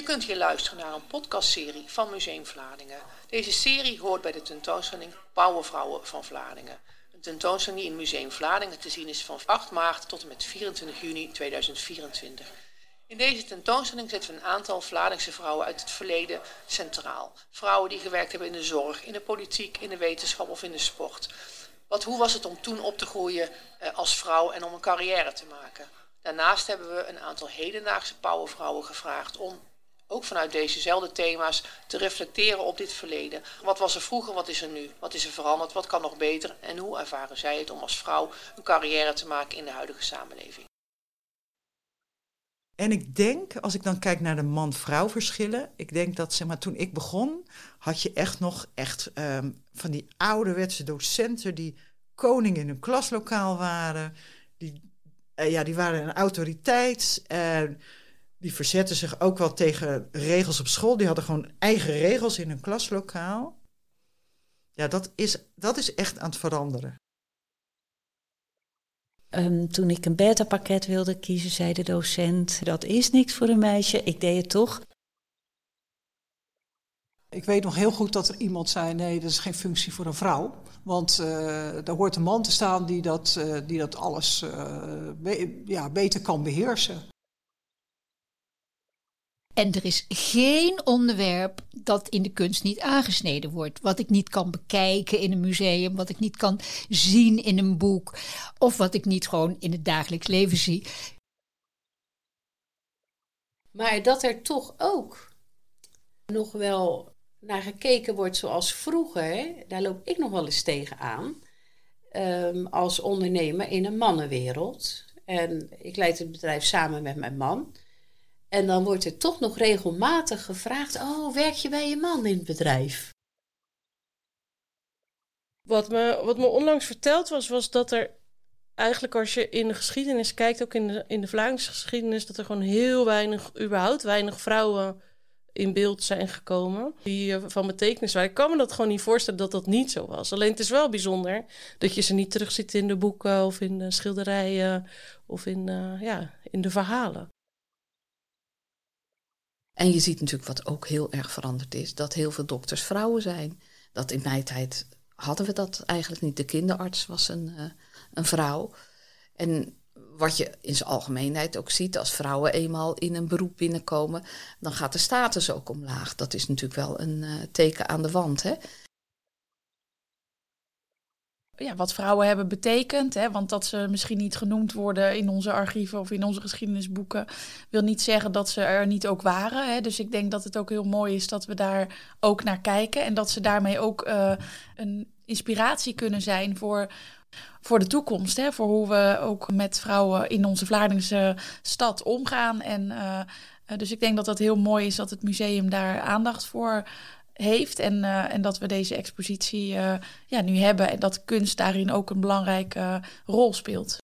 Je kunt hier luisteren naar een podcastserie van Museum Vlaardingen. Deze serie hoort bij de tentoonstelling Powervrouwen van Vlaardingen. Een tentoonstelling die in Museum Vlaardingen te zien is van 8 maart tot en met 24 juni 2024. In deze tentoonstelling zetten we een aantal Vlaardingse vrouwen uit het verleden centraal. Vrouwen die gewerkt hebben in de zorg, in de politiek, in de wetenschap of in de sport. Wat, hoe was het om toen op te groeien eh, als vrouw en om een carrière te maken? Daarnaast hebben we een aantal hedendaagse powervrouwen gevraagd om ook vanuit dezezelfde thema's te reflecteren op dit verleden. Wat was er vroeger, wat is er nu? Wat is er veranderd, wat kan nog beter? En hoe ervaren zij het om als vrouw een carrière te maken in de huidige samenleving? En ik denk, als ik dan kijk naar de man-vrouw verschillen, ik denk dat zeg maar, toen ik begon, had je echt nog echt um, van die ouderwetse docenten die koning in hun klaslokaal waren. Die, uh, ja, die waren een autoriteit. Die verzetten zich ook wel tegen regels op school. Die hadden gewoon eigen regels in hun klaslokaal. Ja, dat is, dat is echt aan het veranderen. Um, toen ik een beta-pakket wilde kiezen, zei de docent: Dat is niks voor een meisje. Ik deed het toch. Ik weet nog heel goed dat er iemand zei: Nee, dat is geen functie voor een vrouw. Want uh, daar hoort een man te staan die dat, uh, die dat alles uh, be ja, beter kan beheersen. En er is geen onderwerp dat in de kunst niet aangesneden wordt. Wat ik niet kan bekijken in een museum, wat ik niet kan zien in een boek, of wat ik niet gewoon in het dagelijks leven zie. Maar dat er toch ook nog wel naar gekeken wordt zoals vroeger, daar loop ik nog wel eens tegenaan. Um, als ondernemer in een mannenwereld. En ik leid het bedrijf samen met mijn man. En dan wordt er toch nog regelmatig gevraagd: Oh, werk je bij je man in het bedrijf? Wat me, wat me onlangs verteld was, was dat er eigenlijk als je in de geschiedenis kijkt, ook in de, in de Vlaamse geschiedenis, dat er gewoon heel weinig, überhaupt weinig vrouwen in beeld zijn gekomen die van betekenis waren. Ik kan me dat gewoon niet voorstellen dat dat niet zo was. Alleen het is wel bijzonder dat je ze niet terugziet in de boeken of in de schilderijen of in, uh, ja, in de verhalen. En je ziet natuurlijk wat ook heel erg veranderd is, dat heel veel dokters vrouwen zijn. Dat in mijn tijd hadden we dat eigenlijk niet. De kinderarts was een, uh, een vrouw. En wat je in zijn algemeenheid ook ziet, als vrouwen eenmaal in een beroep binnenkomen, dan gaat de status ook omlaag. Dat is natuurlijk wel een uh, teken aan de wand. Hè? Ja, wat vrouwen hebben betekend. Hè, want dat ze misschien niet genoemd worden in onze archieven of in onze geschiedenisboeken, wil niet zeggen dat ze er niet ook waren. Hè. Dus ik denk dat het ook heel mooi is dat we daar ook naar kijken. En dat ze daarmee ook uh, een inspiratie kunnen zijn voor, voor de toekomst. Hè, voor hoe we ook met vrouwen in onze Vlaardingse stad omgaan. En uh, dus ik denk dat dat heel mooi is dat het museum daar aandacht voor heeft. En, uh, en dat we deze expositie uh, ja, nu hebben. En dat kunst daarin ook een belangrijke rol speelt.